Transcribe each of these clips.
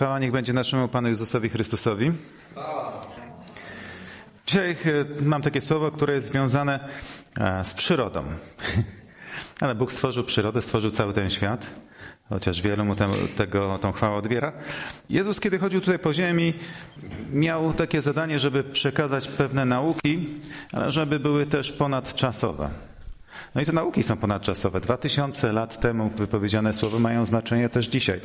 Chwała niech będzie naszemu Panu Jezusowi Chrystusowi. Dzisiaj e, mam takie słowo, które jest związane e, z przyrodą. Ale Bóg stworzył przyrodę, stworzył cały ten świat, chociaż wielu mu tem, tego, tą chwałę odbiera. Jezus, kiedy chodził tutaj po ziemi, miał takie zadanie, żeby przekazać pewne nauki, ale żeby były też ponadczasowe. No i te nauki są ponadczasowe. Dwa tysiące lat temu wypowiedziane słowa mają znaczenie też dzisiaj.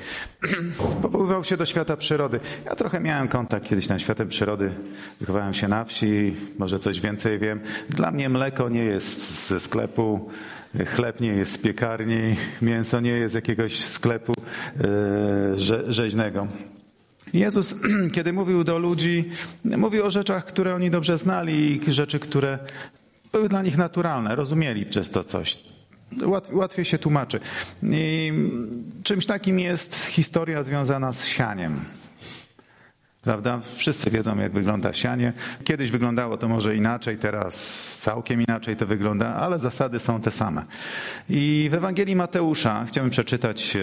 Powoływał się do świata przyrody. Ja trochę miałem kontakt kiedyś na światem przyrody. Wychowałem się na wsi, może coś więcej wiem. Dla mnie mleko nie jest ze sklepu, chleb nie jest z piekarni, mięso nie jest z jakiegoś sklepu yy, rzeźnego. Jezus, kiedy mówił do ludzi, mówił o rzeczach, które oni dobrze znali i rzeczy, które były dla nich naturalne, rozumieli przez to coś. Łatwiej się tłumaczy. I czymś takim jest historia związana z sianiem. Prawda? Wszyscy wiedzą, jak wygląda sianie. Kiedyś wyglądało to może inaczej, teraz całkiem inaczej to wygląda, ale zasady są te same. I w Ewangelii Mateusza chciałbym przeczytać,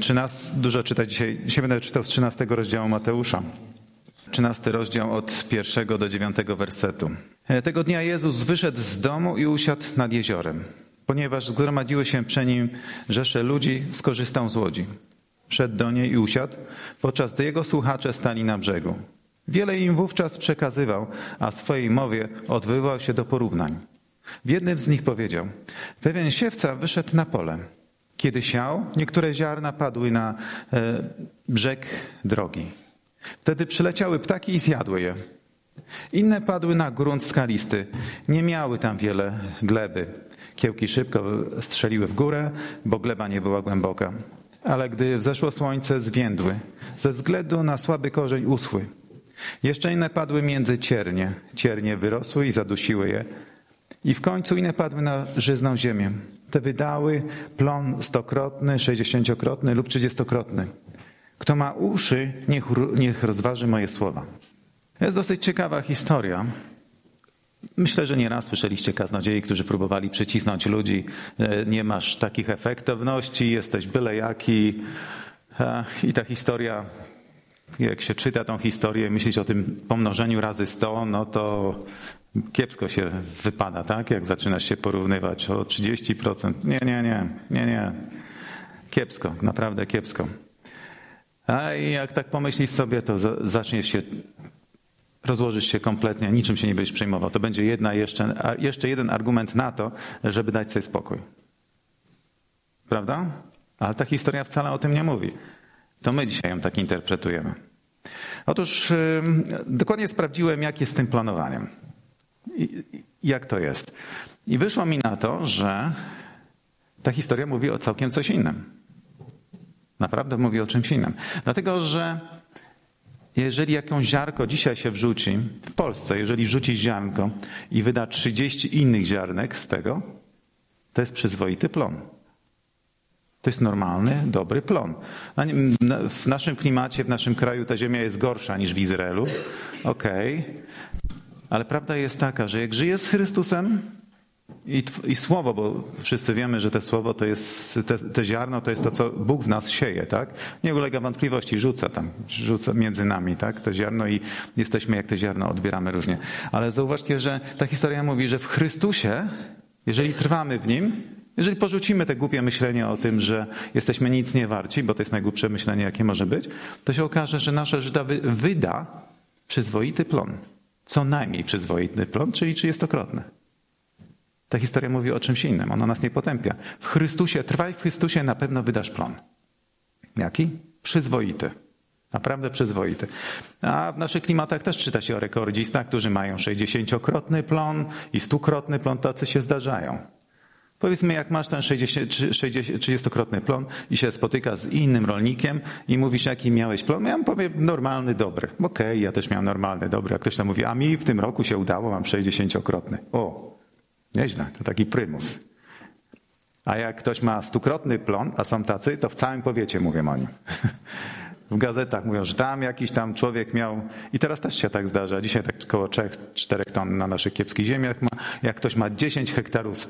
czy nas dużo czytać dzisiaj, dzisiaj będę czytał z 13 rozdziału Mateusza. 13 rozdział od pierwszego do dziewiątego wersetu. E, tego dnia Jezus wyszedł z domu i usiadł nad jeziorem. Ponieważ zgromadziły się przy nim rzesze ludzi, skorzystał z łodzi. Wszedł do niej i usiadł, podczas gdy jego słuchacze stali na brzegu. Wiele im wówczas przekazywał, a w swojej mowie odwoływał się do porównań. W jednym z nich powiedział, pewien siewca wyszedł na pole. Kiedy siał, niektóre ziarna padły na e, brzeg drogi. Wtedy przyleciały ptaki i zjadły je. Inne padły na grunt skalisty. Nie miały tam wiele gleby. Kiełki szybko strzeliły w górę, bo gleba nie była głęboka. Ale gdy wzeszło słońce, zwiędły. Ze względu na słaby korzeń uschły. Jeszcze inne padły między ciernie. Ciernie wyrosły i zadusiły je. I w końcu inne padły na żyzną ziemię. Te wydały plon stokrotny, sześćdziesięciokrotny lub trzydziestokrotny. Kto ma uszy, niech, niech rozważy moje słowa. Jest dosyć ciekawa historia. Myślę, że nieraz słyszeliście kaznodziei, którzy próbowali przycisnąć ludzi. Nie masz takich efektowności, jesteś byle jaki. I ta historia, jak się czyta tą historię, myśleć o tym pomnożeniu razy 100, no to kiepsko się wypada, tak? Jak zaczynasz się porównywać o 30%. Nie, nie, nie, nie, nie. Kiepsko, naprawdę kiepsko. A jak tak pomyślisz sobie, to zaczniesz się, rozłożysz się kompletnie, niczym się nie będziesz przejmował. To będzie jedna jeszcze, jeszcze jeden argument na to, żeby dać sobie spokój. Prawda? Ale ta historia wcale o tym nie mówi. To my dzisiaj ją tak interpretujemy. Otóż dokładnie sprawdziłem, jak jest z tym planowaniem. I, jak to jest. I wyszło mi na to, że ta historia mówi o całkiem coś innym. Naprawdę mówi o czymś innym. Dlatego, że jeżeli jakąś ziarko dzisiaj się wrzuci, w Polsce, jeżeli wrzuci ziarnko i wyda 30 innych ziarnek z tego, to jest przyzwoity plon. To jest normalny, dobry plon. W naszym klimacie, w naszym kraju ta ziemia jest gorsza niż w Izraelu. Okej. Okay. Ale prawda jest taka, że jak żyjesz z Chrystusem, i, I, słowo, bo wszyscy wiemy, że to słowo to jest, te, te, ziarno to jest to, co Bóg w nas sieje, tak? Nie ulega wątpliwości, rzuca tam, rzuca między nami, tak? To ziarno i jesteśmy jak te ziarno, odbieramy różnie. Ale zauważcie, że ta historia mówi, że w Chrystusie, jeżeli trwamy w Nim, jeżeli porzucimy te głupie myślenie o tym, że jesteśmy nic nie warci, bo to jest najgłupsze myślenie, jakie może być, to się okaże, że nasza żyda wyda przyzwoity plon. Co najmniej przyzwoity plon, czyli trzydziestokrotny. Ta historia mówi o czymś innym. Ona nas nie potępia. W Chrystusie, trwaj w Chrystusie, na pewno wydasz plon. Jaki? Przyzwoity. Naprawdę przyzwoity. A w naszych klimatach też czyta się o rekordzistach, którzy mają 60-krotny plon i 100-krotny plon, tacy się zdarzają. Powiedzmy, jak masz ten 30-krotny plon i się spotyka z innym rolnikiem i mówisz, jaki miałeś plon, ja mu powiem, normalny, dobry. Okej, okay, ja też miałem normalny, dobry. A ktoś tam mówi, a mi w tym roku się udało, mam 60-krotny. O, Nieźle, to taki prymus. A jak ktoś ma stukrotny plon, a są tacy, to w całym powiecie mówię o nim. W gazetach mówią, że tam jakiś tam człowiek miał, i teraz też się tak zdarza, dzisiaj tak około 3-4 ton na naszych kiepskich ziemiach ma. Jak ktoś ma 10 hektarów,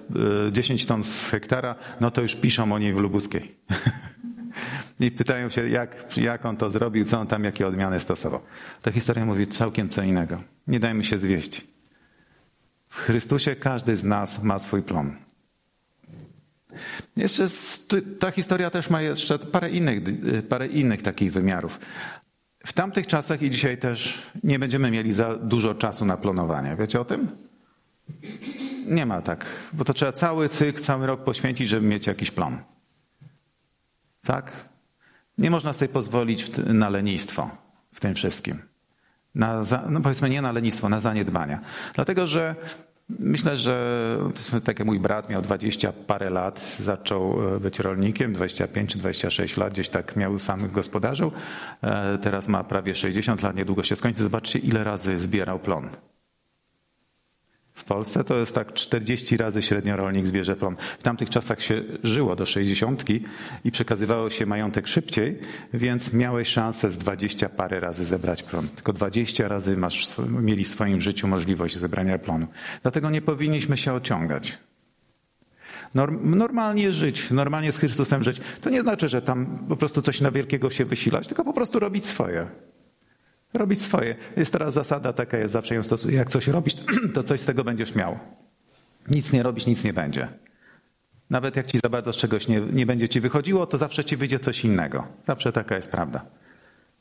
10 e, ton z hektara, no to już piszą o niej w Lubuskiej. I pytają się, jak, jak on to zrobił, co on tam, jakie odmiany stosował. Ta historia mówi całkiem co innego. Nie dajmy się zwieść. W Chrystusie każdy z nas ma swój plon. Jeszcze ta historia też ma jeszcze parę innych, parę innych takich wymiarów. W tamtych czasach i dzisiaj też nie będziemy mieli za dużo czasu na planowanie. Wiecie o tym? Nie ma tak, bo to trzeba cały cykl, cały rok poświęcić, żeby mieć jakiś plan. Tak? Nie można sobie pozwolić na lenistwo w tym wszystkim. Na, no powiedzmy nie na lenistwo, na zaniedbania. Dlatego, że myślę, że tak jak mój brat miał 20 parę lat, zaczął e, być rolnikiem, 25 czy 26 lat, gdzieś tak miał sam gospodarzył. E, teraz ma prawie 60 lat, niedługo się skończy. Zobaczcie, ile razy zbierał plon. W Polsce to jest tak 40 razy średnio rolnik zbierze plon. W tamtych czasach się żyło do 60 i przekazywało się majątek szybciej, więc miałeś szansę z 20 parę razy zebrać plon. Tylko 20 razy masz, mieli w swoim życiu możliwość zebrania plonu. Dlatego nie powinniśmy się ociągać. Normalnie żyć, normalnie z Chrystusem żyć, to nie znaczy, że tam po prostu coś na wielkiego się wysilać, tylko po prostu robić swoje. Robić swoje. Jest teraz zasada taka, jest zawsze ją stosuję. Jak coś robisz, to coś z tego będziesz miał. Nic nie robisz, nic nie będzie. Nawet jak ci za bardzo z czegoś nie, nie będzie ci wychodziło, to zawsze ci wyjdzie coś innego. Zawsze taka jest prawda.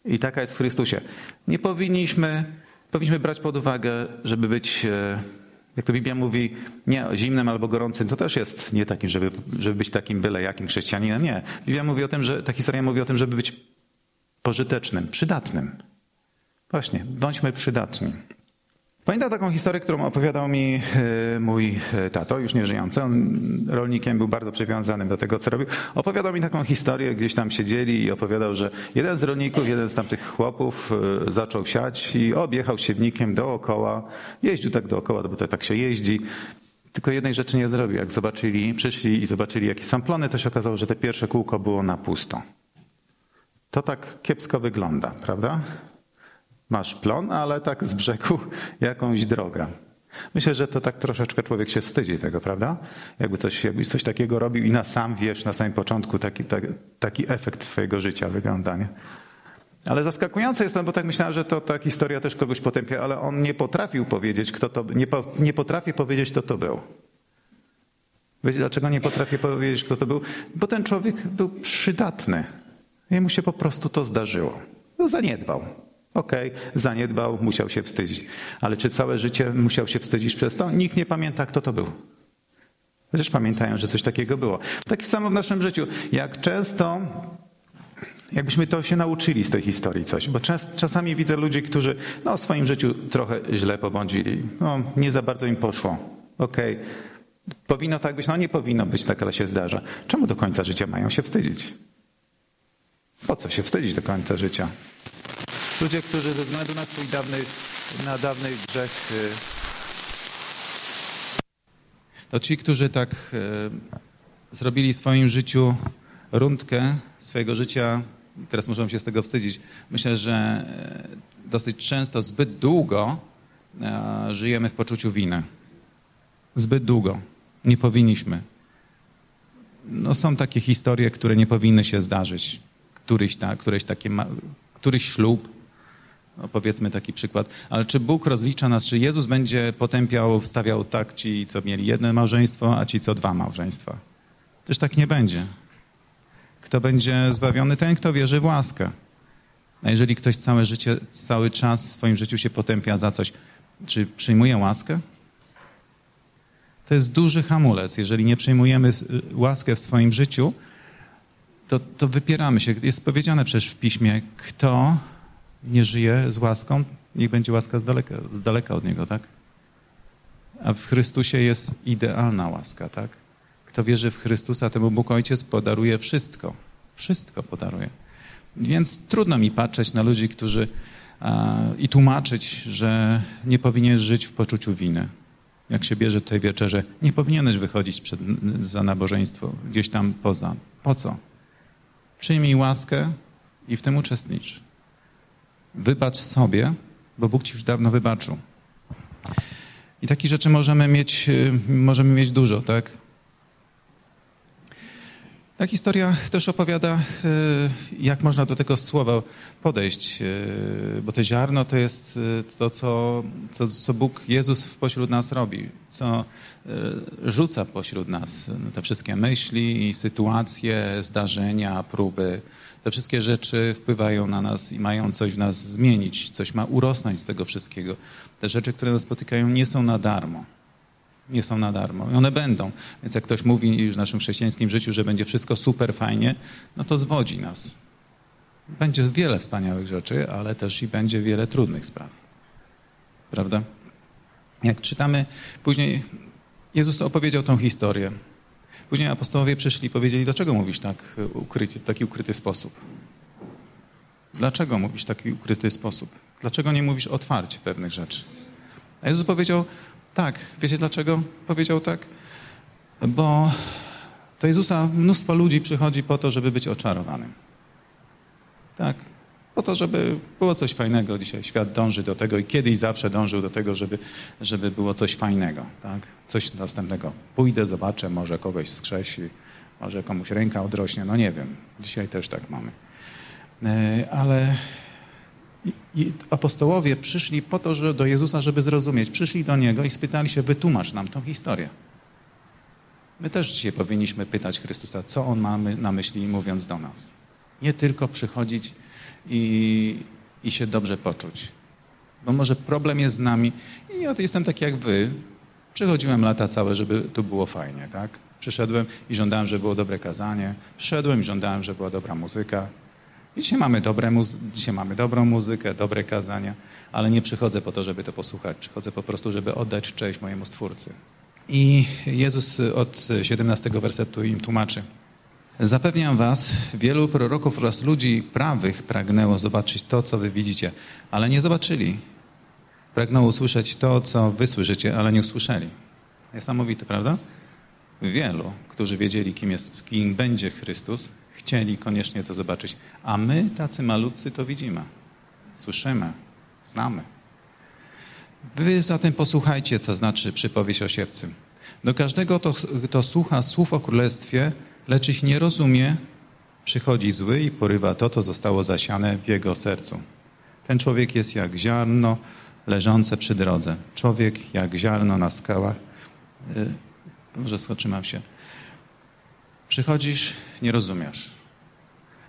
I taka jest w Chrystusie. Nie powinniśmy, powinniśmy brać pod uwagę, żeby być, e, jak to Biblia mówi, nie zimnym albo gorącym. To też jest nie takim, żeby, żeby być takim byle jakim chrześcijaninem. Nie. Biblia mówi o tym, że ta historia mówi o tym, żeby być pożytecznym, przydatnym. Właśnie, bądźmy przydatni. Pamiętam taką historię, którą opowiadał mi e, mój e, tato, już nieżyjący. On rolnikiem był bardzo przywiązany do tego, co robił. Opowiadał mi taką historię, gdzieś tam siedzieli i opowiadał, że jeden z rolników, jeden z tamtych chłopów e, zaczął siać i objechał siewnikiem dookoła. Jeździł tak dookoła, bo to tak się jeździ. Tylko jednej rzeczy nie zrobił. Jak zobaczyli, przyszli i zobaczyli, jakie są plony, to się okazało, że te pierwsze kółko było na pusto. To tak kiepsko wygląda, prawda? Masz plon, ale tak z brzegu jakąś drogę. Myślę, że to tak troszeczkę człowiek się wstydzi tego, prawda? Jakby coś, jakbyś coś takiego robił i na sam wiesz, na samym początku taki, taki, taki efekt twojego życia wygląda, nie? Ale zaskakujące jest to, bo tak myślałem, że to ta historia też kogoś potępia, ale on nie potrafił powiedzieć, kto to, nie, po, nie potrafi powiedzieć, kto to był. Wiecie, dlaczego nie potrafię powiedzieć, kto to był? Bo ten człowiek był przydatny. Jemu się po prostu to zdarzyło. No, zaniedbał. Okej, okay, zaniedbał, musiał się wstydzić. Ale czy całe życie musiał się wstydzić przez to? Nikt nie pamięta, kto to był. Chociaż pamiętają, że coś takiego było. Tak samo w naszym życiu. Jak często, jakbyśmy to się nauczyli z tej historii coś, bo czas, czasami widzę ludzi, którzy no, w swoim życiu trochę źle pobądzili. No, nie za bardzo im poszło. Okej, okay. powinno tak być, no nie powinno być tak, ale się zdarza. Czemu do końca życia mają się wstydzić? Po co się wstydzić do końca życia? Ludzie, którzy ze względu na swój dawny, na dawny grzech, y, to ci, którzy tak y, zrobili w swoim życiu rundkę swojego życia, teraz możemy się z tego wstydzić. Myślę, że y, dosyć często, zbyt długo żyjemy w poczuciu winy. Zbyt długo. Nie powinniśmy. No, są takie historie, które nie powinny się zdarzyć. Któryś, ta, któryś, takie, któryś ślub, no powiedzmy taki przykład. Ale czy Bóg rozlicza nas, czy Jezus będzie potępiał, wstawiał tak ci, co mieli jedno małżeństwo, a ci, co dwa małżeństwa? Też tak nie będzie. Kto będzie zbawiony? Ten, kto wierzy w łaskę. A jeżeli ktoś całe życie, cały czas w swoim życiu się potępia za coś, czy przyjmuje łaskę? To jest duży hamulec. Jeżeli nie przyjmujemy łaskę w swoim życiu, to, to wypieramy się. Jest powiedziane przecież w piśmie, kto nie żyje z łaską, niech będzie łaska z daleka, z daleka od niego, tak? A w Chrystusie jest idealna łaska, tak? Kto wierzy w Chrystusa, temu Bóg Ojciec podaruje wszystko. Wszystko podaruje. Więc trudno mi patrzeć na ludzi, którzy a, i tłumaczyć, że nie powinieneś żyć w poczuciu winy. Jak się bierze tutaj wieczerze, nie powinieneś wychodzić przed, za nabożeństwo, gdzieś tam poza. Po co? Przyjmij łaskę i w tym uczestnicz. Wybacz sobie, bo Bóg ci już dawno wybaczył. I takich rzeczy możemy mieć, y, możemy mieć dużo, tak? Ta historia też opowiada, e, jak można do tego słowa podejść, e, bo to ziarno to jest to, co, to, co Bóg, Jezus pośród nas robi, co rzuca pośród nas te wszystkie myśli, sytuacje, zdarzenia, próby. Te wszystkie rzeczy wpływają na nas i mają coś w nas zmienić, coś ma urosnąć z tego wszystkiego. Te rzeczy, które nas spotykają, nie są na darmo nie są na darmo. I one będą. Więc jak ktoś mówi w naszym chrześcijańskim życiu, że będzie wszystko super fajnie, no to zwodzi nas. Będzie wiele wspaniałych rzeczy, ale też i będzie wiele trudnych spraw. Prawda? Jak czytamy później, Jezus opowiedział tą historię. Później apostołowie przyszli i powiedzieli, dlaczego mówisz tak ukrycie, w taki ukryty sposób? Dlaczego mówisz w taki ukryty sposób? Dlaczego nie mówisz otwarcie pewnych rzeczy? A Jezus powiedział, tak, wiecie dlaczego powiedział tak? Bo do Jezusa mnóstwo ludzi przychodzi po to, żeby być oczarowanym. Tak, po to, żeby było coś fajnego. Dzisiaj świat dąży do tego i kiedyś zawsze dążył do tego, żeby, żeby było coś fajnego, tak? coś następnego. Pójdę, zobaczę, może kogoś skrzesi, może komuś ręka odrośnie, no nie wiem. Dzisiaj też tak mamy. E, ale apostołowie przyszli po to, że do Jezusa, żeby zrozumieć. Przyszli do Niego i spytali się, wytłumacz nam tą historię. My też dzisiaj powinniśmy pytać Chrystusa, co On ma na myśli, mówiąc do nas. Nie tylko przychodzić i, i się dobrze poczuć. Bo może problem jest z nami. I ja jestem tak jak wy. Przychodziłem lata całe, żeby tu było fajnie, tak? Przyszedłem i żądałem, żeby było dobre kazanie. Przyszedłem i żądałem, żeby była dobra muzyka. I dzisiaj mamy, dobre dzisiaj mamy dobrą muzykę, dobre kazania, ale nie przychodzę po to, żeby to posłuchać. Przychodzę po prostu, żeby oddać cześć mojemu Stwórcy. I Jezus od 17 wersetu im tłumaczy. Zapewniam was, wielu proroków oraz ludzi prawych pragnęło zobaczyć to, co wy widzicie, ale nie zobaczyli. Pragnęło usłyszeć to, co wy słyszycie, ale nie usłyszeli. Niesamowite, prawda? Wielu, którzy wiedzieli, kim, jest, kim będzie Chrystus, chcieli koniecznie to zobaczyć. A my, tacy malutcy, to widzimy. Słyszymy, znamy. Wy zatem posłuchajcie, co znaczy przypowieść o siewcy. Do każdego, kto, kto słucha słów o królestwie, lecz ich nie rozumie, przychodzi zły i porywa to, co zostało zasiane w jego sercu. Ten człowiek jest jak ziarno leżące przy drodze. Człowiek jak ziarno na skałach. Y, może zatrzymam się. Przychodzisz, nie rozumiesz.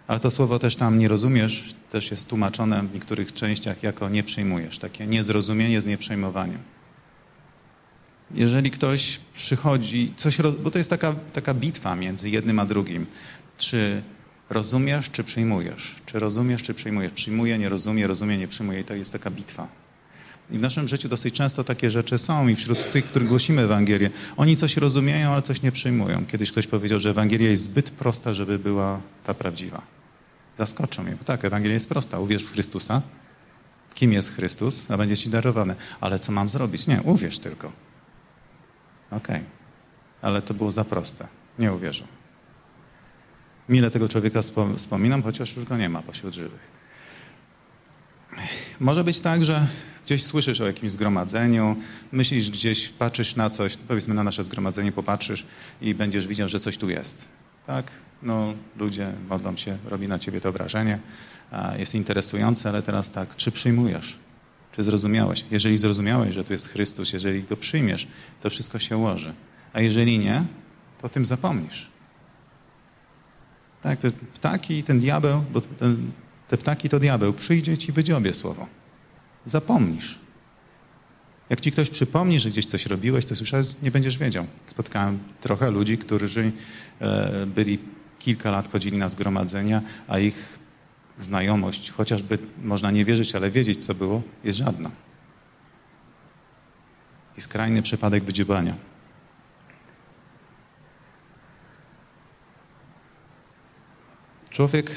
Ale to słowo też tam nie rozumiesz, też jest tłumaczone w niektórych częściach jako nie przyjmujesz. Takie niezrozumienie z nieprzejmowaniem. Jeżeli ktoś przychodzi, coś, bo to jest taka, taka bitwa między jednym a drugim. Czy rozumiesz, czy przyjmujesz? Czy rozumiesz, czy przyjmujesz? Przyjmuję, nie rozumie, rozumie, nie przyjmuje. I to jest taka bitwa. I w naszym życiu dosyć często takie rzeczy są i wśród tych, których głosimy Ewangelię, oni coś rozumieją, ale coś nie przyjmują. Kiedyś ktoś powiedział, że Ewangelia jest zbyt prosta, żeby była ta prawdziwa. Zaskoczą mnie, bo tak, Ewangelia jest prosta. Uwierz w Chrystusa, kim jest Chrystus, a będzie ci darowane. Ale co mam zrobić? Nie, uwierz tylko. Okej, okay. ale to było za proste. Nie uwierzył. Mile tego człowieka wspominam, chociaż już go nie ma pośród żywych. Może być tak, że gdzieś słyszysz o jakimś zgromadzeniu, myślisz gdzieś, patrzysz na coś, powiedzmy na nasze zgromadzenie, popatrzysz i będziesz widział, że coś tu jest. Tak? No, ludzie modlą się, robi na ciebie to wrażenie, jest interesujące, ale teraz tak, czy przyjmujesz? Czy zrozumiałeś? Jeżeli zrozumiałeś, że tu jest Chrystus, jeżeli Go przyjmiesz, to wszystko się ułoży. A jeżeli nie, to o tym zapomnisz. Tak, te ptaki i ten diabeł, bo ten, te ptaki to diabeł, przyjdzie ci wydziobie słowo. Zapomnisz. Jak ci ktoś przypomni, że gdzieś coś robiłeś, to słyszałeś, nie będziesz wiedział. Spotkałem trochę ludzi, którzy e, byli kilka lat, chodzili na zgromadzenia, a ich znajomość, chociażby można nie wierzyć, ale wiedzieć, co było, jest żadna. I skrajny przypadek wydziebania. Człowiek,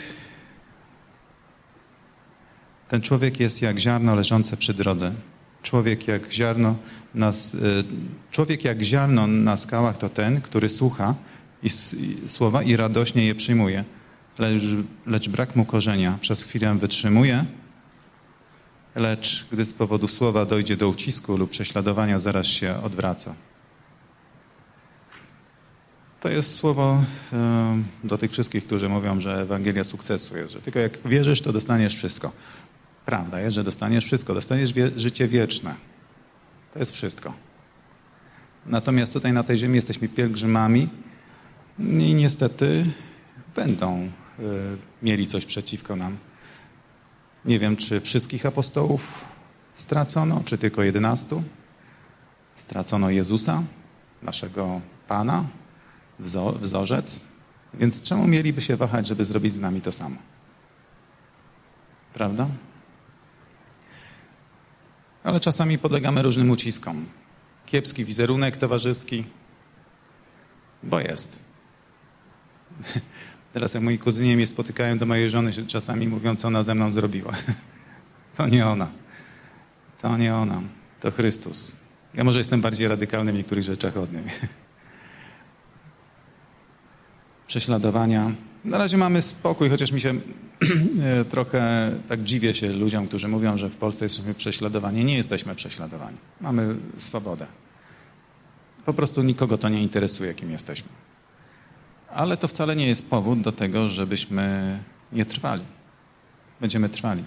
ten człowiek jest jak ziarno leżące przy drodze. Człowiek jak ziarno na, e, człowiek jak ziarno na skałach to ten, który słucha i, i słowa i radośnie je przyjmuje, lecz, lecz brak mu korzenia przez chwilę wytrzymuje, lecz gdy z powodu słowa dojdzie do ucisku lub prześladowania, zaraz się odwraca. To jest słowo do tych wszystkich, którzy mówią, że Ewangelia sukcesu jest, że tylko jak wierzysz, to dostaniesz wszystko. Prawda jest, że dostaniesz wszystko, dostaniesz wie życie wieczne. To jest wszystko. Natomiast tutaj na tej ziemi jesteśmy pielgrzymami i niestety będą mieli coś przeciwko nam. Nie wiem, czy wszystkich apostołów stracono, czy tylko jedenastu. Stracono Jezusa, naszego Pana, wzorzec. Więc czemu mieliby się wahać, żeby zrobić z nami to samo? Prawda? Ale czasami podlegamy różnym uciskom. Kiepski wizerunek towarzyski, bo jest. Teraz jak moi kuzyni mnie spotykają do mojej żony, czasami mówią, co ona ze mną zrobiła. To nie ona. To nie ona. To Chrystus. Ja może jestem bardziej radykalny w niektórych rzeczach od niej. Prześladowania. Na razie mamy spokój, chociaż mi się trochę tak dziwię się ludziom, którzy mówią, że w Polsce jesteśmy prześladowani. Nie jesteśmy prześladowani. Mamy swobodę. Po prostu nikogo to nie interesuje, kim jesteśmy. Ale to wcale nie jest powód do tego, żebyśmy nie trwali. Będziemy trwali.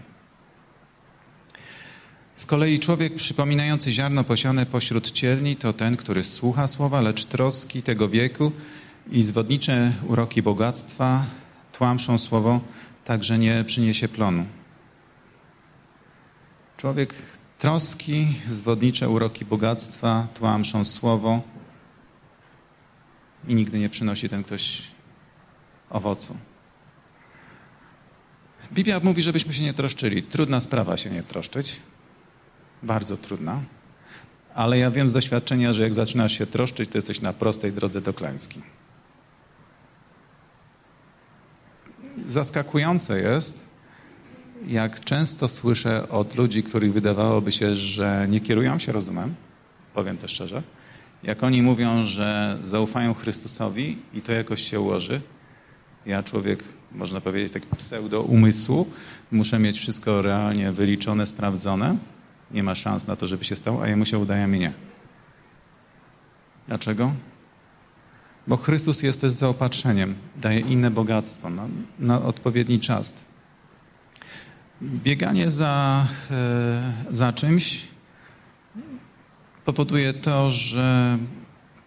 Z kolei człowiek przypominający ziarno posiane pośród cierni to ten, który słucha słowa, lecz troski tego wieku i zwodnicze uroki bogactwa tłamszą słowo, tak że nie przyniesie plonu. Człowiek troski, zwodnicze uroki bogactwa tłamszą słowo i nigdy nie przynosi ten ktoś owocu. Biblia mówi, żebyśmy się nie troszczyli. Trudna sprawa się nie troszczyć. Bardzo trudna. Ale ja wiem z doświadczenia, że jak zaczynasz się troszczyć, to jesteś na prostej drodze do klęski. Zaskakujące jest, jak często słyszę od ludzi, których wydawałoby się, że nie kierują się rozumem, powiem to szczerze, jak oni mówią, że zaufają Chrystusowi i to jakoś się ułoży, ja człowiek, można powiedzieć, taki pseudo umysłu, muszę mieć wszystko realnie wyliczone, sprawdzone. Nie ma szans na to, żeby się stało, a jemu się udaje mnie. Dlaczego? Bo Chrystus jest też zaopatrzeniem, daje inne bogactwo na, na odpowiedni czas. Bieganie za, e, za czymś powoduje to, że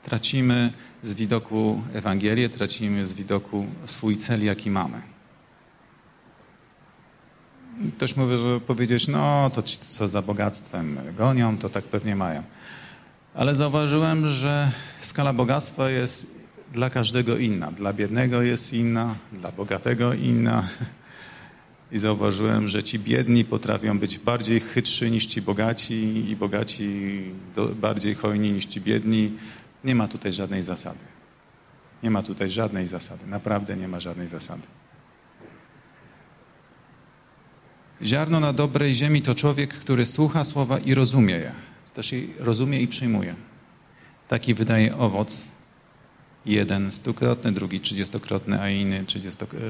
tracimy z widoku Ewangelię, tracimy z widoku swój cel, jaki mamy. Ktoś mówi, że powiedzieć, no to ci, co za bogactwem gonią, to tak pewnie mają. Ale zauważyłem, że skala bogactwa jest dla każdego inna. Dla biednego jest inna, dla bogatego inna. I zauważyłem, że ci biedni potrafią być bardziej chytrzy niż ci bogaci i bogaci bardziej hojni niż ci biedni. Nie ma tutaj żadnej zasady. Nie ma tutaj żadnej zasady. Naprawdę nie ma żadnej zasady. Ziarno na dobrej ziemi to człowiek, który słucha słowa i rozumie je. Też je rozumie i przyjmuje. Taki wydaje owoc. Jeden stukrotny, drugi trzydziestokrotny, a inny trzydziestokrotny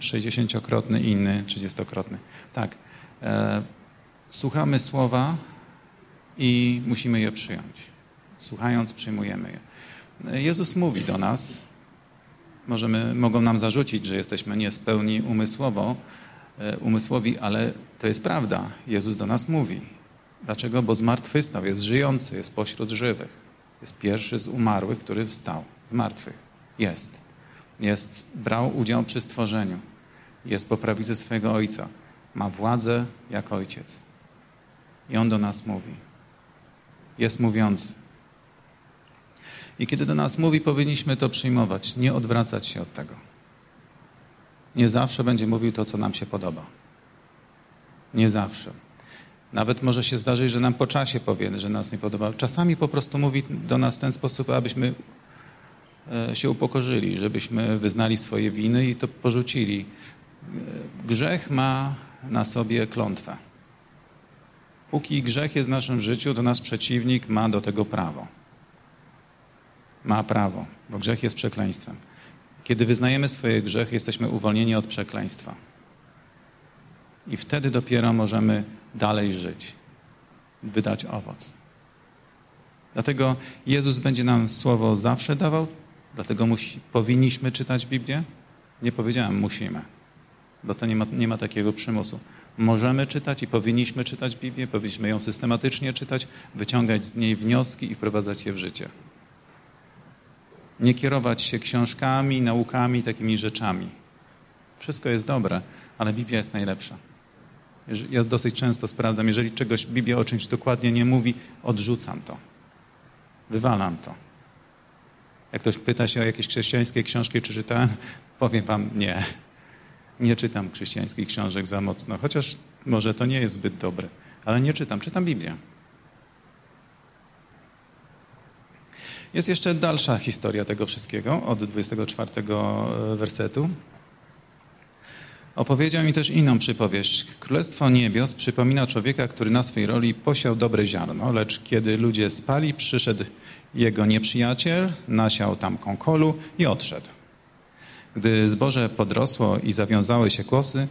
sześćdziesięciokrotny, inny trzydziestokrotny. Tak. E, słuchamy słowa i musimy je przyjąć. Słuchając, przyjmujemy je. Jezus mówi do nas, możemy, mogą nam zarzucić, że jesteśmy niespełni umysłowo, e, umysłowi, ale to jest prawda. Jezus do nas mówi. Dlaczego? Bo zmartwychwstał, jest żyjący, jest pośród żywych. Jest pierwszy z umarłych, który wstał z martwych. Jest. Jest, brał udział przy stworzeniu jest po prawicy swojego Ojca. Ma władzę jak Ojciec. I On do nas mówi. Jest mówiący. I kiedy do nas mówi, powinniśmy to przyjmować, nie odwracać się od tego. Nie zawsze będzie mówił to, co nam się podoba. Nie zawsze. Nawet może się zdarzyć, że nam po czasie powie, że nas nie podoba. Czasami po prostu mówi do nas w ten sposób, abyśmy e, się upokorzyli, żebyśmy wyznali swoje winy i to porzucili. Grzech ma na sobie klątwę. Póki grzech jest w naszym życiu, to nasz przeciwnik ma do tego prawo. Ma prawo, bo grzech jest przekleństwem. Kiedy wyznajemy swoje grzechy, jesteśmy uwolnieni od przekleństwa. I wtedy dopiero możemy dalej żyć, wydać owoc. Dlatego Jezus będzie nam słowo zawsze dawał, Dlatego musi, powinniśmy czytać Biblię? Nie powiedziałem musimy, bo to nie ma, nie ma takiego przymusu. Możemy czytać i powinniśmy czytać Biblię, powinniśmy ją systematycznie czytać, wyciągać z niej wnioski i wprowadzać je w życie. Nie kierować się książkami, naukami, takimi rzeczami. Wszystko jest dobre, ale Biblia jest najlepsza. Ja dosyć często sprawdzam, jeżeli czegoś Biblia o czymś dokładnie nie mówi, odrzucam to. Wywalam to. Jak ktoś pyta się o jakieś chrześcijańskie książki, czy czytałem, powiem wam nie. Nie czytam chrześcijańskich książek za mocno, chociaż może to nie jest zbyt dobre, ale nie czytam, czytam Biblię. Jest jeszcze dalsza historia tego wszystkiego, od 24 wersetu. Opowiedział mi też inną przypowieść. Królestwo niebios przypomina człowieka, który na swej roli posiał dobre ziarno, lecz kiedy ludzie spali, przyszedł jego nieprzyjaciel, nasiał tam kąkolu i odszedł. Gdy zboże podrosło i zawiązały się kłosy,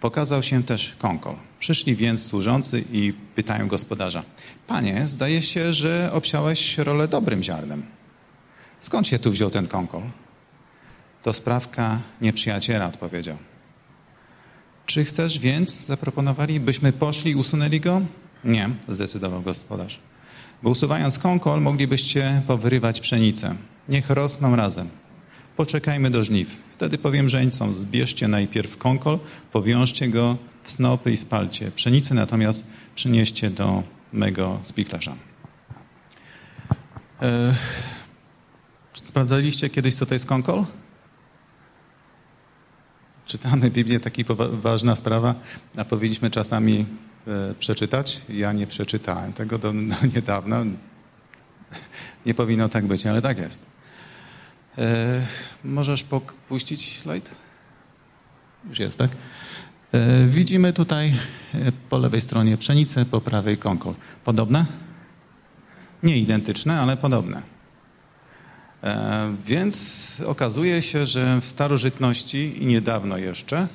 pokazał się też kąkol. Przyszli więc służący i pytają gospodarza: Panie, zdaje się, że obsiałeś rolę dobrym ziarnem. Skąd się tu wziął ten kąkol? To sprawka nieprzyjaciela, odpowiedział. Czy chcesz więc, zaproponowali, byśmy poszli i usunęli go? Nie, zdecydował gospodarz. Bo usuwając kąkol, moglibyście powyrywać pszenicę. Niech rosną razem. Poczekajmy do żniw. Wtedy powiem żeńcom, zbierzcie najpierw kąkol, powiążcie go w snopy i spalcie. Pszenicę natomiast przynieście do mego spichlerza. E, sprawdzaliście kiedyś, co to jest kąkol? Czytamy Biblię, taka ważna sprawa, a powinniśmy czasami e, przeczytać. Ja nie przeczytałem tego do no, niedawna. Nie powinno tak być, ale tak jest. E, możesz puścić slajd? Już jest, tak? E, widzimy tutaj e, po lewej stronie pszenicę, po prawej kąkol. Podobne? Nie identyczne, ale podobne. Więc okazuje się, że w starożytności i niedawno jeszcze,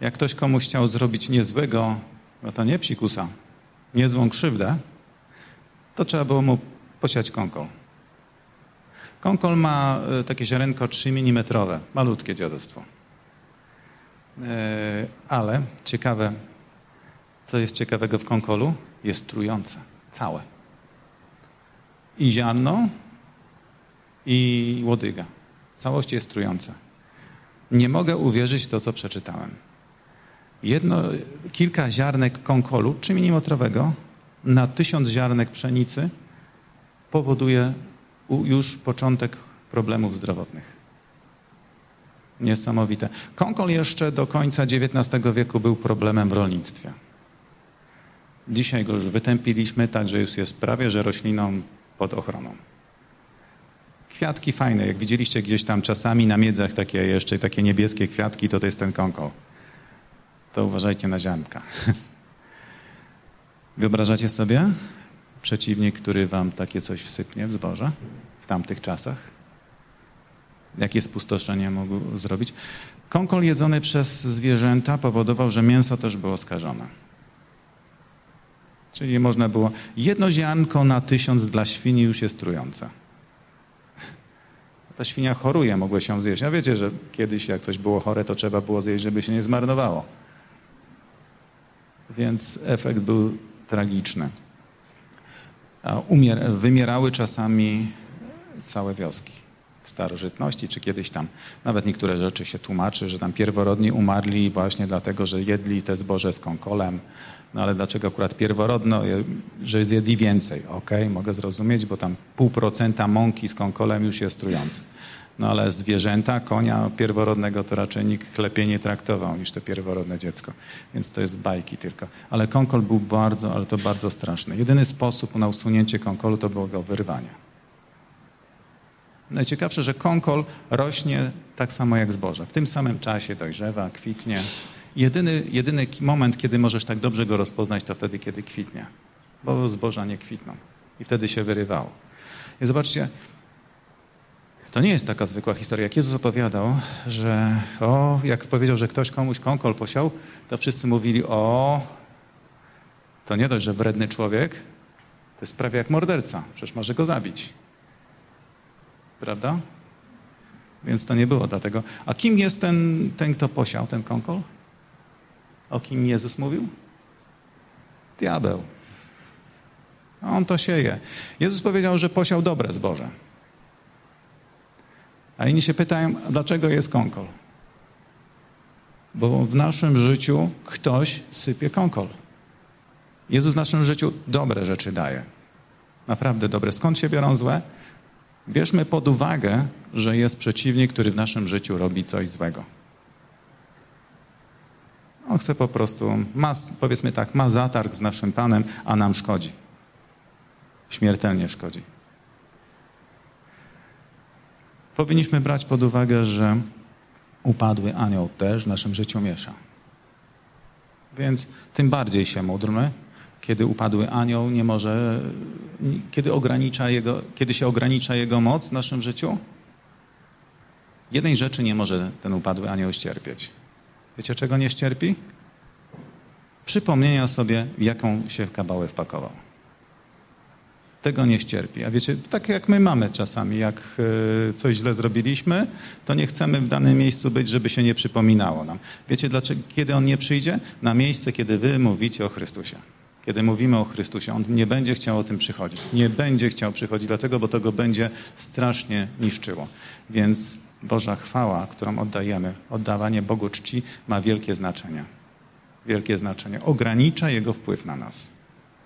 jak ktoś komuś chciał zrobić niezłego, no to nie psikusa, niezłą krzywdę, to trzeba było mu posiać kąkol. Kąkol ma e, takie ziarenko 3 mm, malutkie dziadostwo. E, ale ciekawe, co jest ciekawego w kąkolu? Jest trujące, całe. I ziarno, i łodyga. Całość jest trująca. Nie mogę uwierzyć w to, co przeczytałem. Jedno, kilka ziarnek konkolu, 3 mm na tysiąc ziarnek pszenicy powoduje już początek problemów zdrowotnych. Niesamowite. Konkol jeszcze do końca XIX wieku był problemem w rolnictwie. Dzisiaj go już wytępiliśmy, tak że już jest prawie, że rośliną pod ochroną. Kwiatki fajne, jak widzieliście gdzieś tam czasami na miedzach takie jeszcze takie niebieskie kwiatki, to to jest ten konkol. To uważajcie na ziarnka. Wyobrażacie sobie przeciwnik, który wam takie coś wsypnie w zboże w tamtych czasach? Jakie spustoszenie mógł zrobić? Konkol jedzony przez zwierzęta powodował, że mięso też było skażone. Czyli można było jedno ziarnko na tysiąc dla świni już jest trujące ta świnia choruje, mogło się zjeść. A wiecie, że kiedyś jak coś było chore, to trzeba było zjeść, żeby się nie zmarnowało. Więc efekt był tragiczny. Umier wymierały czasami całe wioski w starożytności, czy kiedyś tam. Nawet niektóre rzeczy się tłumaczy, że tam pierworodni umarli właśnie dlatego, że jedli te zboże z konkolem, no ale dlaczego akurat pierworodno, że zjedli więcej? Okej, okay, mogę zrozumieć, bo tam pół procenta mąki z konkolem już jest trujące. No ale zwierzęta, konia pierworodnego to raczej nikt lepiej nie traktował niż to pierworodne dziecko. Więc to jest bajki tylko. Ale konkol był bardzo, ale to bardzo straszny. Jedyny sposób na usunięcie konkolu to było go wyrwanie. Najciekawsze, że konkol rośnie tak samo jak zboże. W tym samym czasie dojrzewa, kwitnie. Jedyny, jedyny moment, kiedy możesz tak dobrze go rozpoznać, to wtedy, kiedy kwitnie. Bo zboża nie kwitną. I wtedy się wyrywało. I zobaczcie, to nie jest taka zwykła historia. Jak Jezus opowiadał, że o, jak powiedział, że ktoś komuś kąkol posiał, to wszyscy mówili, o, to nie dość, że wredny człowiek, to jest prawie jak morderca. Przecież może go zabić. Prawda? Więc to nie było dlatego. A kim jest ten, ten kto posiał ten konkol? O kim Jezus mówił? Diabeł. On to sieje. Jezus powiedział, że posiał dobre zboże. A inni się pytają, dlaczego jest konkol? Bo w naszym życiu ktoś sypie konkol. Jezus w naszym życiu dobre rzeczy daje. Naprawdę dobre. Skąd się biorą złe? Bierzmy pod uwagę, że jest przeciwnik, który w naszym życiu robi coś złego. On chce po prostu, ma, powiedzmy tak, ma zatarg z naszym Panem, a nam szkodzi. Śmiertelnie szkodzi. Powinniśmy brać pod uwagę, że upadły anioł też w naszym życiu miesza. Więc tym bardziej się módlmy, kiedy upadły anioł nie może, kiedy, ogranicza jego, kiedy się ogranicza jego moc w naszym życiu. Jednej rzeczy nie może ten upadły anioł ścierpieć. Wiecie, czego nie ścierpi? Przypomnienia sobie, w jaką się kabałę wpakował. Tego nie ścierpi. A wiecie, tak jak my mamy czasami, jak e, coś źle zrobiliśmy, to nie chcemy w danym miejscu być, żeby się nie przypominało nam. Wiecie, dlaczego, kiedy On nie przyjdzie? Na miejsce, kiedy wy mówicie o Chrystusie. Kiedy mówimy o Chrystusie, On nie będzie chciał o tym przychodzić. Nie będzie chciał przychodzić, dlatego, bo to go będzie strasznie niszczyło. Więc Boża chwała, którą oddajemy, oddawanie Bogu czci ma wielkie znaczenie. Wielkie znaczenie. Ogranicza Jego wpływ na nas,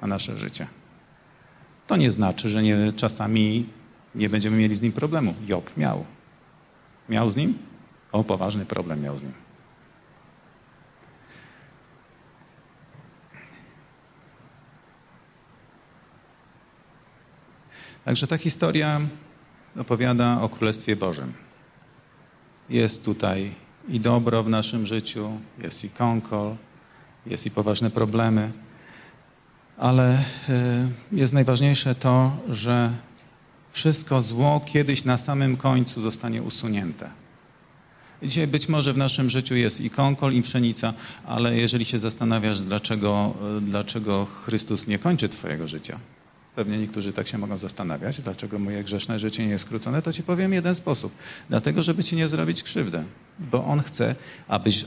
na nasze życie. To nie znaczy, że nie, czasami nie będziemy mieli z Nim problemu. Job miał. Miał z Nim? O, poważny problem miał z Nim. Także ta historia opowiada o Królestwie Bożym. Jest tutaj i dobro w naszym życiu, jest i konkol, jest i poważne problemy, ale e, jest najważniejsze to, że wszystko zło kiedyś na samym końcu zostanie usunięte. Dzisiaj być może w naszym życiu jest i konkol, i pszenica, ale jeżeli się zastanawiasz, dlaczego, dlaczego Chrystus nie kończy Twojego życia, Pewnie niektórzy tak się mogą zastanawiać, dlaczego moje grzeszne życie nie jest skrócone, to ci powiem jeden sposób. Dlatego, żeby ci nie zrobić krzywdę. Bo On chce, abyś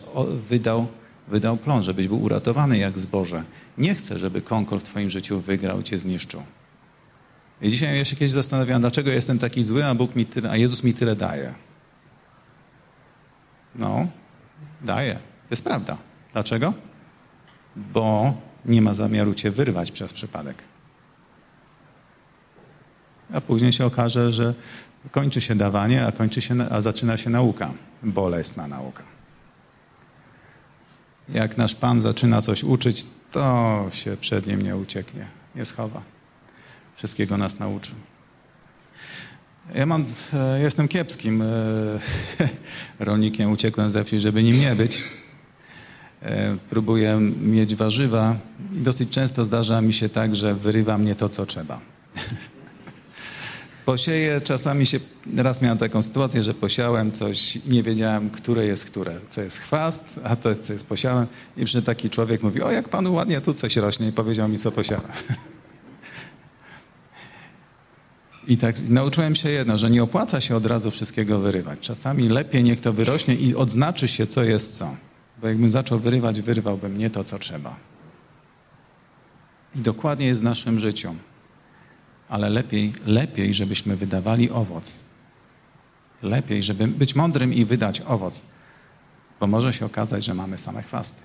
wydał, wydał plon, żebyś był uratowany jak zboże. Nie chce, żeby konkol w twoim życiu wygrał, cię zniszczył. I dzisiaj ja się kiedyś zastanawiałem, dlaczego jestem taki zły, a, Bóg mi tyle, a Jezus mi tyle daje. No, daje. To jest prawda. Dlaczego? Bo nie ma zamiaru cię wyrwać przez przypadek a później się okaże, że kończy się dawanie, a, kończy się, a zaczyna się nauka, bolesna nauka. Jak nasz Pan zaczyna coś uczyć, to się przed Nim nie ucieknie, nie schowa. Wszystkiego nas nauczy. Ja mam, e, jestem kiepskim e, rolnikiem, uciekłem ze wsi, żeby nim nie być. E, próbuję mieć warzywa i dosyć często zdarza mi się tak, że wyrywa mnie to, co trzeba. Posieję, czasami się, raz miałem taką sytuację, że posiałem coś, nie wiedziałem, które jest które, co jest chwast, a to, co jest posiałem. I przy taki człowiek mówi, o jak panu ładnie tu coś rośnie i powiedział mi, co posiałem. I tak nauczyłem się jedno, że nie opłaca się od razu wszystkiego wyrywać. Czasami lepiej niech to wyrośnie i odznaczy się, co jest co. Bo jakbym zaczął wyrywać, wyrwałbym nie to, co trzeba. I dokładnie jest w naszym życiu ale lepiej, lepiej, żebyśmy wydawali owoc. Lepiej, żeby być mądrym i wydać owoc, bo może się okazać, że mamy same chwasty.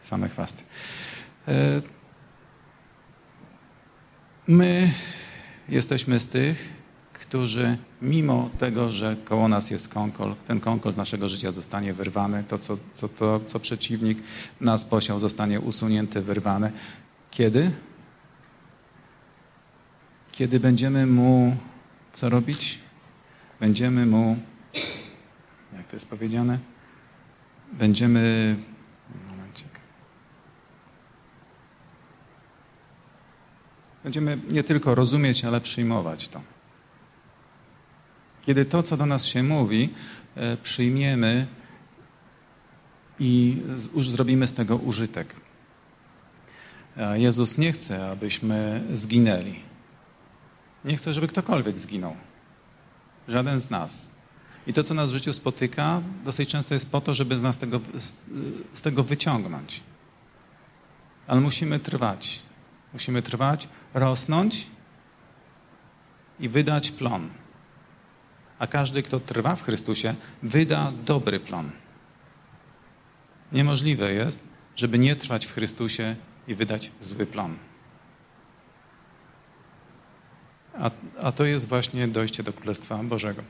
Same chwasty. E, my jesteśmy z tych, którzy mimo tego, że koło nas jest konkol, ten konkol z naszego życia zostanie wyrwany, to co, co, to, co przeciwnik nas posiał, zostanie usunięty, wyrwane. Kiedy? Kiedy będziemy mu co robić? Będziemy mu, jak to jest powiedziane? Będziemy. Momencik. Będziemy nie tylko rozumieć, ale przyjmować to. Kiedy to, co do nas się mówi, e, przyjmiemy i już zrobimy z tego użytek. Jezus nie chce, abyśmy zginęli. Nie chcę, żeby ktokolwiek zginął. Żaden z nas. I to, co nas w życiu spotyka, dosyć często jest po to, żeby z nas tego, z, z tego wyciągnąć. Ale musimy trwać. Musimy trwać, rosnąć i wydać plon. A każdy, kto trwa w Chrystusie, wyda dobry plon. Niemożliwe jest, żeby nie trwać w Chrystusie i wydać zły plon. A, a to jest właśnie dojście do Królestwa Bożego.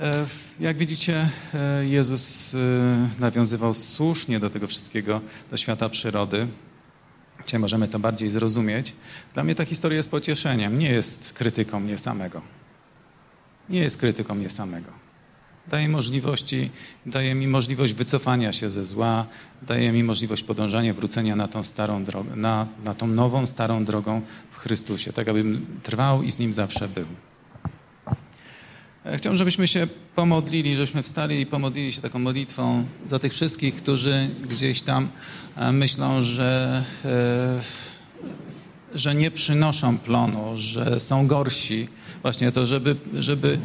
E, jak widzicie, e, Jezus e, nawiązywał słusznie do tego wszystkiego, do świata przyrody. Dzisiaj możemy to bardziej zrozumieć. Dla mnie ta historia jest pocieszeniem, nie jest krytyką mnie samego. Nie jest krytyką mnie samego. Daje możliwości, daje mi możliwość wycofania się ze zła, daje mi możliwość podążania, wrócenia na tą starą drogę, na, na tą nową, starą drogą w Chrystusie, tak abym trwał i z Nim zawsze był. Chciałbym, żebyśmy się pomodlili, żebyśmy wstali i pomodlili się taką modlitwą za tych wszystkich, którzy gdzieś tam e, myślą, że, e, że nie przynoszą plonu, że są gorsi. Właśnie to, żeby, żeby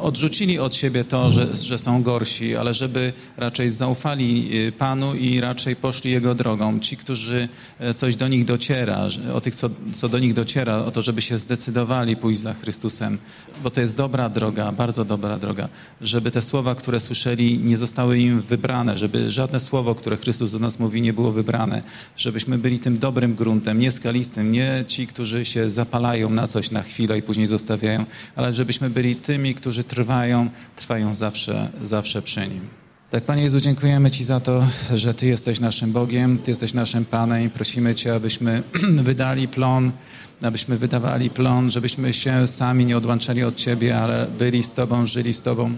odrzucili od siebie to, że, że są gorsi, ale żeby raczej zaufali y, Panu i raczej poszli Jego drogą. Ci, którzy e, coś do nich dociera, o tych, co, co do nich dociera, o to, żeby się zdecydowali pójść za Chrystusem, bo to jest dobra droga, bardzo dobra droga, żeby te słowa, które słyszeli, nie zostały im wybrane, żeby żadne słowo, które Chrystus do nas mówi, nie było wybrane, żebyśmy byli tym dobrym gruntem, nie skalistym, nie ci, którzy się zapalają na coś na chwilę i później zostawiają, ale żebyśmy byli tymi, którzy trwają, trwają zawsze, zawsze przy Nim. Tak, Panie Jezu, dziękujemy Ci za to, że Ty jesteś naszym Bogiem, Ty jesteś naszym Panem i prosimy Cię, abyśmy wydali plon, abyśmy wydawali plon, żebyśmy się sami nie odłączali od Ciebie, ale byli z Tobą, żyli z Tobą.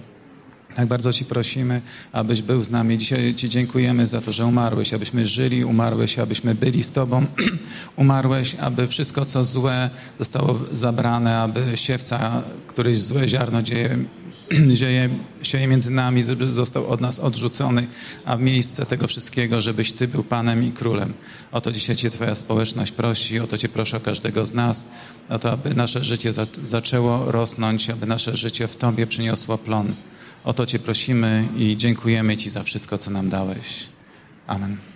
Tak bardzo Ci prosimy, abyś był z nami. Dzisiaj Ci dziękujemy za to, że umarłeś, abyśmy żyli, umarłeś, abyśmy byli z Tobą. umarłeś, aby wszystko, co złe zostało zabrane, aby siewca, któryś złe ziarno dzieje, dzieje, sieje między nami, został od nas odrzucony, a w miejsce tego wszystkiego, żebyś Ty był Panem i Królem. O to dzisiaj Cię Twoja społeczność prosi, o to Cię proszę o każdego z nas, o to, aby nasze życie za, zaczęło rosnąć, aby nasze życie w Tobie przyniosło plon. O to Cię prosimy i dziękujemy Ci za wszystko, co nam dałeś. Amen.